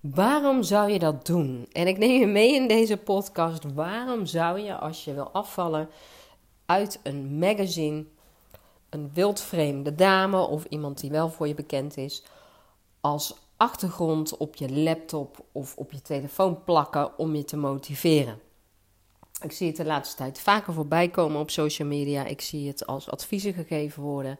Waarom zou je dat doen? En ik neem je mee in deze podcast. Waarom zou je, als je wil afvallen uit een magazine, een wildvreemde dame of iemand die wel voor je bekend is, als achtergrond op je laptop of op je telefoon plakken om je te motiveren? Ik zie het de laatste tijd vaker voorbij komen op social media. Ik zie het als adviezen gegeven worden.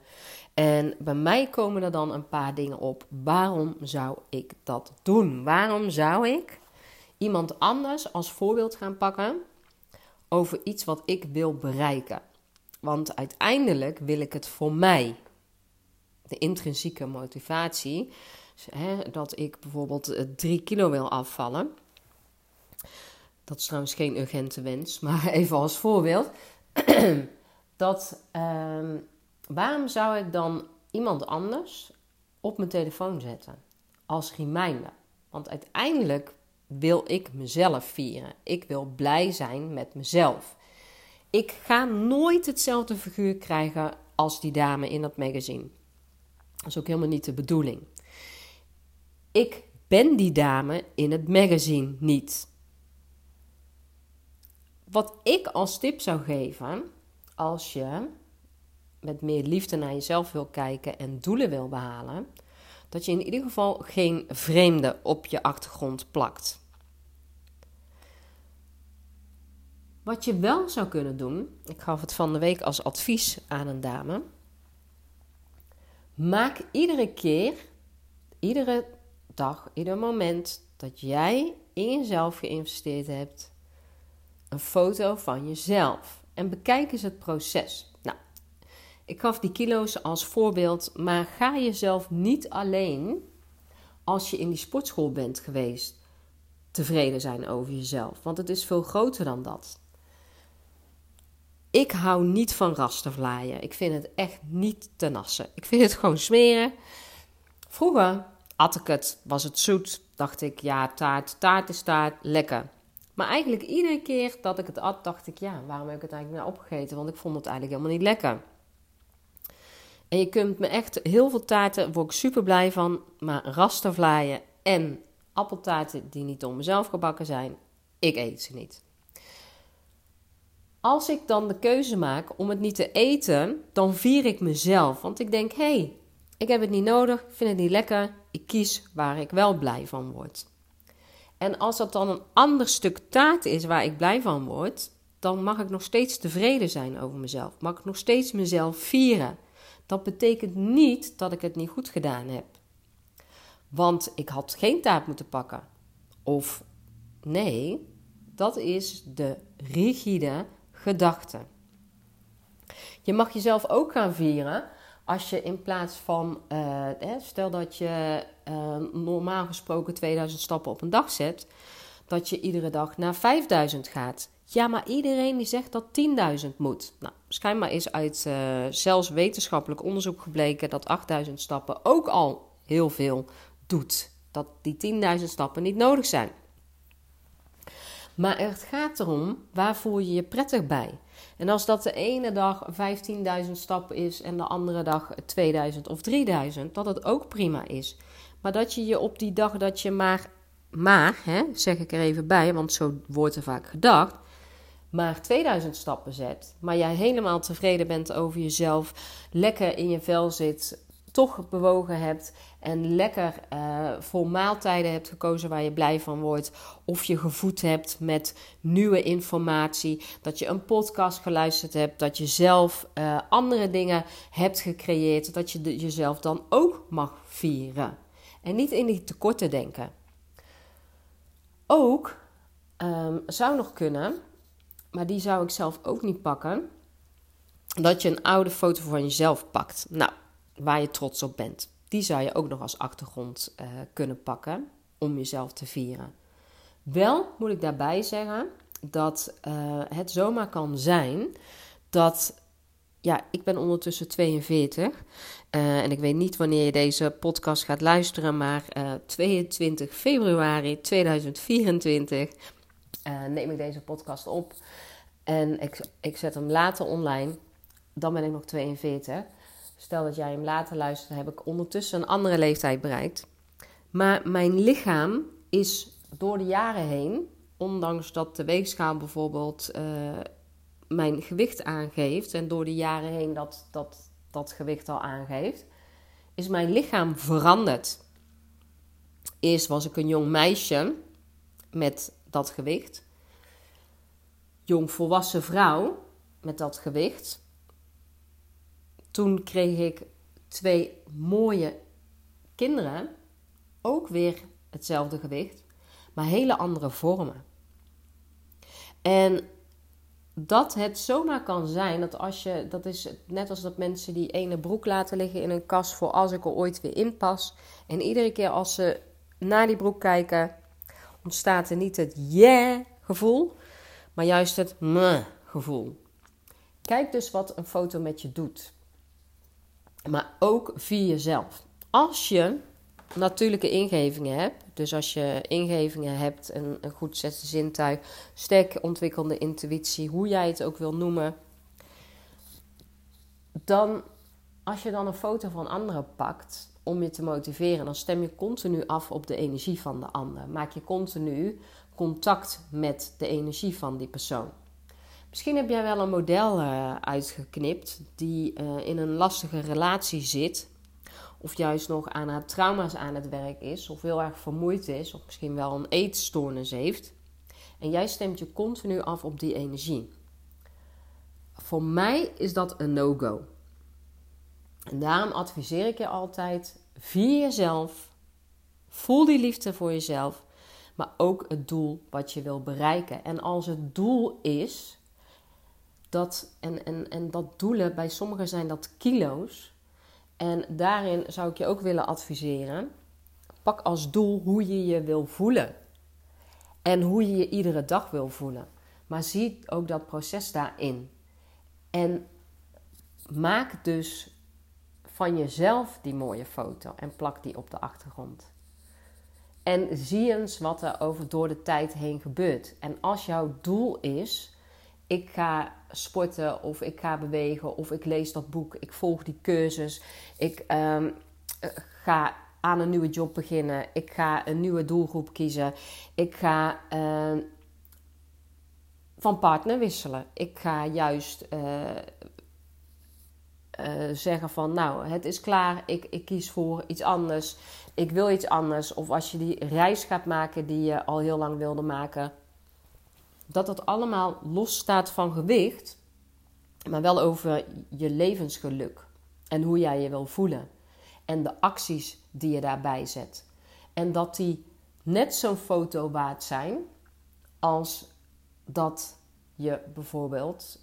En bij mij komen er dan een paar dingen op. Waarom zou ik dat doen? Waarom zou ik iemand anders als voorbeeld gaan pakken over iets wat ik wil bereiken? Want uiteindelijk wil ik het voor mij. De intrinsieke motivatie, hè, dat ik bijvoorbeeld 3 eh, kilo wil afvallen. Dat is trouwens geen urgente wens, maar even als voorbeeld. dat, uh, waarom zou ik dan iemand anders op mijn telefoon zetten als reminder? Want uiteindelijk wil ik mezelf vieren. Ik wil blij zijn met mezelf. Ik ga nooit hetzelfde figuur krijgen als die dame in dat magazine. Dat is ook helemaal niet de bedoeling. Ik ben die dame in het magazine niet. Wat ik als tip zou geven, als je met meer liefde naar jezelf wil kijken en doelen wil behalen, dat je in ieder geval geen vreemde op je achtergrond plakt. Wat je wel zou kunnen doen, ik gaf het van de week als advies aan een dame. Maak iedere keer, iedere dag, ieder moment dat jij in jezelf geïnvesteerd hebt, een foto van jezelf. En bekijk eens het proces. Ik gaf die kilo's als voorbeeld, maar ga jezelf niet alleen als je in die sportschool bent geweest tevreden zijn over jezelf. Want het is veel groter dan dat. Ik hou niet van rastervlaaien. Ik vind het echt niet te nassen. Ik vind het gewoon smeren. Vroeger at ik het, was het zoet. Dacht ik, ja, taart, taart is taart, lekker. Maar eigenlijk iedere keer dat ik het at, dacht ik, ja, waarom heb ik het eigenlijk nou opgegeten? Want ik vond het eigenlijk helemaal niet lekker. En je kunt me echt heel veel taarten, word ik super blij van. Maar rastervlaaien en appeltaarten die niet door mezelf gebakken zijn, ik eet ze niet. Als ik dan de keuze maak om het niet te eten, dan vier ik mezelf. Want ik denk, hé, hey, ik heb het niet nodig, ik vind het niet lekker. Ik kies waar ik wel blij van word. En als dat dan een ander stuk taart is waar ik blij van word, dan mag ik nog steeds tevreden zijn over mezelf. Mag ik nog steeds mezelf vieren. Dat betekent niet dat ik het niet goed gedaan heb. Want ik had geen taart moeten pakken. Of nee, dat is de rigide gedachte. Je mag jezelf ook gaan vieren als je in plaats van, uh, stel dat je uh, normaal gesproken 2000 stappen op een dag zet, dat je iedere dag naar 5000 gaat. Ja, maar iedereen die zegt dat 10.000 moet. Nou, schijnbaar is uit uh, zelfs wetenschappelijk onderzoek gebleken dat 8000 stappen ook al heel veel doet. Dat die 10.000 stappen niet nodig zijn. Maar het gaat erom, waar voel je je prettig bij? En als dat de ene dag 15.000 stappen is en de andere dag 2000 of 3000, dat het ook prima is. Maar dat je je op die dag dat je maar, maar hè, zeg ik er even bij, want zo wordt er vaak gedacht, maar 2000 stappen zet, maar jij helemaal tevreden bent over jezelf, lekker in je vel zit, toch bewogen hebt en lekker uh, voor maaltijden hebt gekozen waar je blij van wordt, of je gevoed hebt met nieuwe informatie, dat je een podcast geluisterd hebt, dat je zelf uh, andere dingen hebt gecreëerd, dat je jezelf dan ook mag vieren. En niet in die tekorten denken. Ook um, zou nog kunnen, maar die zou ik zelf ook niet pakken, dat je een oude foto van jezelf pakt. Nou, waar je trots op bent. Die zou je ook nog als achtergrond uh, kunnen pakken om jezelf te vieren. Wel moet ik daarbij zeggen dat uh, het zomaar kan zijn dat. Ja, ik ben ondertussen 42 uh, eh, en ik weet niet wanneer je deze podcast gaat luisteren, maar 22 februari 2024 neem ik deze podcast op en ik, ik zet hem later online. Dan ben ik nog 42. Stel dat jij hem later luistert, heb ik ondertussen een andere leeftijd bereikt. Maar mijn lichaam is door de jaren heen, ondanks dat de weegschaal bijvoorbeeld uh, mijn gewicht aangeeft en door de jaren heen dat, dat dat gewicht al aangeeft, is mijn lichaam veranderd. Eerst was ik een jong meisje met dat gewicht. Jong volwassen vrouw met dat gewicht. Toen kreeg ik twee mooie kinderen, ook weer hetzelfde gewicht, maar hele andere vormen. En dat het zomaar kan zijn dat als je, dat is net als dat mensen die ene broek laten liggen in een kast voor als ik er ooit weer in pas. En iedere keer als ze naar die broek kijken, ontstaat er niet het yeah gevoel, maar juist het meh gevoel. Kijk dus wat een foto met je doet. Maar ook via jezelf. Als je natuurlijke ingevingen hebt, dus als je ingevingen hebt, een, een goed zette zintuig, sterk ontwikkelde intuïtie, hoe jij het ook wil noemen, dan als je dan een foto van anderen pakt om je te motiveren, dan stem je continu af op de energie van de ander. Maak je continu contact met de energie van die persoon. Misschien heb jij wel een model uh, uitgeknipt die uh, in een lastige relatie zit of juist nog aan haar trauma's aan het werk is, of heel erg vermoeid is, of misschien wel een eetstoornis heeft. En jij stemt je continu af op die energie. Voor mij is dat een no-go. En daarom adviseer ik je altijd: via jezelf, voel die liefde voor jezelf, maar ook het doel wat je wil bereiken. En als het doel is dat, en, en, en dat doelen, bij sommigen zijn dat kilo's, en daarin zou ik je ook willen adviseren: pak als doel hoe je je wil voelen. En hoe je je iedere dag wil voelen. Maar zie ook dat proces daarin. En maak dus van jezelf die mooie foto en plak die op de achtergrond. En zie eens wat er over door de tijd heen gebeurt. En als jouw doel is ik ga sporten of ik ga bewegen of ik lees dat boek, ik volg die cursus, ik ehm, ga aan een nieuwe job beginnen, ik ga een nieuwe doelgroep kiezen, ik ga ehm, van partner wisselen, ik ga juist uh, zeggen van nou het is klaar, ik, ik kies voor iets anders, ik wil iets anders. Of als je die reis gaat maken die je al heel lang wilde maken, dat dat allemaal los staat van gewicht, maar wel over je levensgeluk en hoe jij je wil voelen en de acties die je daarbij zet. En dat die net zo'n foto waard zijn als dat je bijvoorbeeld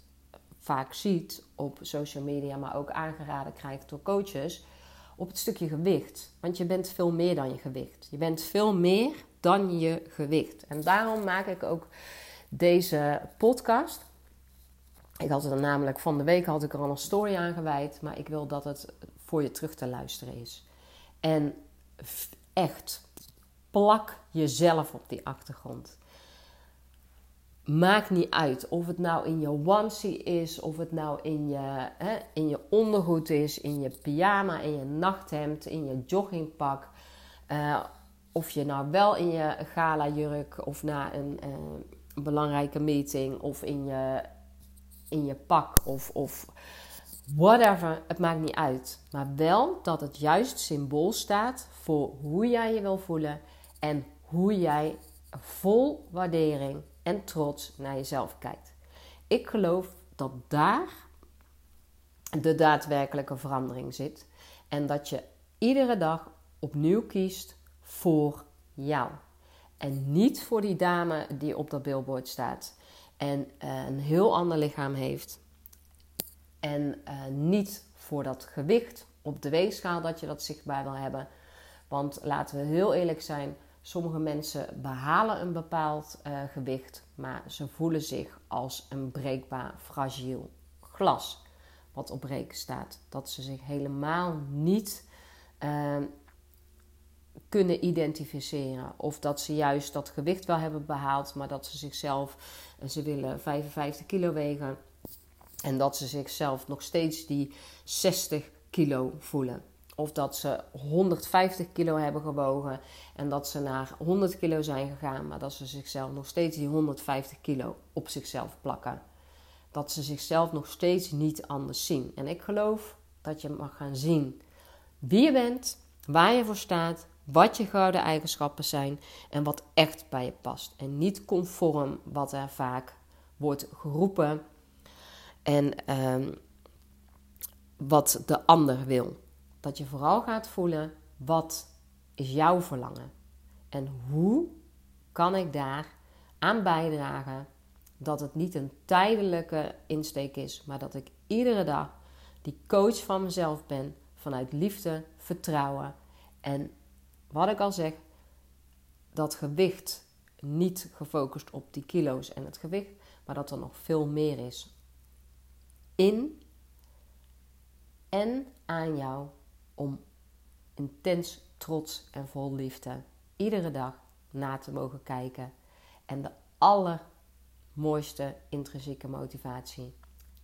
vaak ziet op social media, maar ook aangeraden krijgt door coaches op het stukje gewicht. Want je bent veel meer dan je gewicht. Je bent veel meer dan je gewicht. En daarom maak ik ook deze podcast. Ik had er namelijk van de week had ik er al een story aan gewijd, maar ik wil dat het voor je terug te luisteren is. En echt, plak jezelf op die achtergrond. Maakt niet uit of het nou in je onesie is, of het nou in je, hè, in je ondergoed is, in je pyjama, in je nachthemd, in je joggingpak. Uh, of je nou wel in je gala jurk of naar een, uh, belangrijke meeting of in je, in je pak of, of whatever. Het maakt niet uit. Maar wel dat het juist symbool staat voor hoe jij je wil voelen en hoe jij vol waardering en trots naar jezelf kijkt. Ik geloof dat daar de daadwerkelijke verandering zit en dat je iedere dag opnieuw kiest voor jou. En niet voor die dame die op dat billboard staat en uh, een heel ander lichaam heeft. En uh, niet voor dat gewicht op de weegschaal dat je dat zichtbaar wil hebben. Want laten we heel eerlijk zijn, sommige mensen behalen een bepaald uh, gewicht, maar ze voelen zich als een breekbaar, fragiel glas wat op staat. Dat ze zich helemaal niet kunnen identificeren. Of dat ze juist dat gewicht wel hebben behaald, maar dat ze zichzelf, eh, ze willen 55 kilo wegen. En dat ze zichzelf nog steeds die 60 kilo voelen. Of dat ze 150 kilo hebben gewogen en dat ze naar 100 kilo zijn gegaan, maar dat ze zichzelf nog steeds die 150 kilo op zichzelf plakken. Dat ze zichzelf nog steeds niet anders zien. En ik geloof dat je mag gaan zien wie je bent, waar je voor staat, wat je gouden eigenschappen zijn en wat echt bij je past. En niet conform wat er vaak wordt geroepen en ehm, wat de ander wil. Dat je vooral gaat voelen wat is jouw verlangen? En hoe kan ik daar aan bijdragen dat het niet een tijdelijke insteek is, maar dat ik iedere dag die coach van mezelf ben vanuit liefde, vertrouwen en wat ik al zeg, dat gewicht niet gefocust op die kilo's en het gewicht, maar dat er nog veel meer is. In en aan jou om intens trots en vol liefde iedere dag na te mogen kijken en de allermooiste intrinsieke motivatie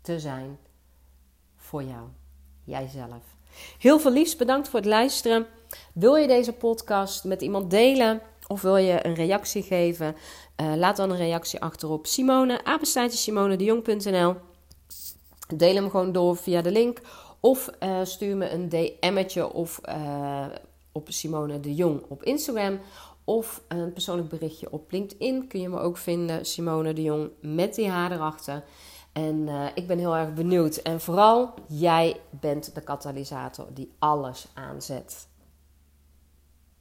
te zijn voor jou, jijzelf. Heel veel liefst bedankt voor het luisteren. Wil je deze podcast met iemand delen of wil je een reactie geven? Uh, laat dan een reactie achter op Simone, apenstaatje simonedejong.nl. Deel hem gewoon door via de link of uh, stuur me een DM'tje of uh, op Simone de Jong op Instagram of een persoonlijk berichtje op LinkedIn. Kun je me ook vinden, Simone de Jong met die haar erachter. En uh, ik ben heel erg benieuwd. En vooral, jij bent de katalysator die alles aanzet.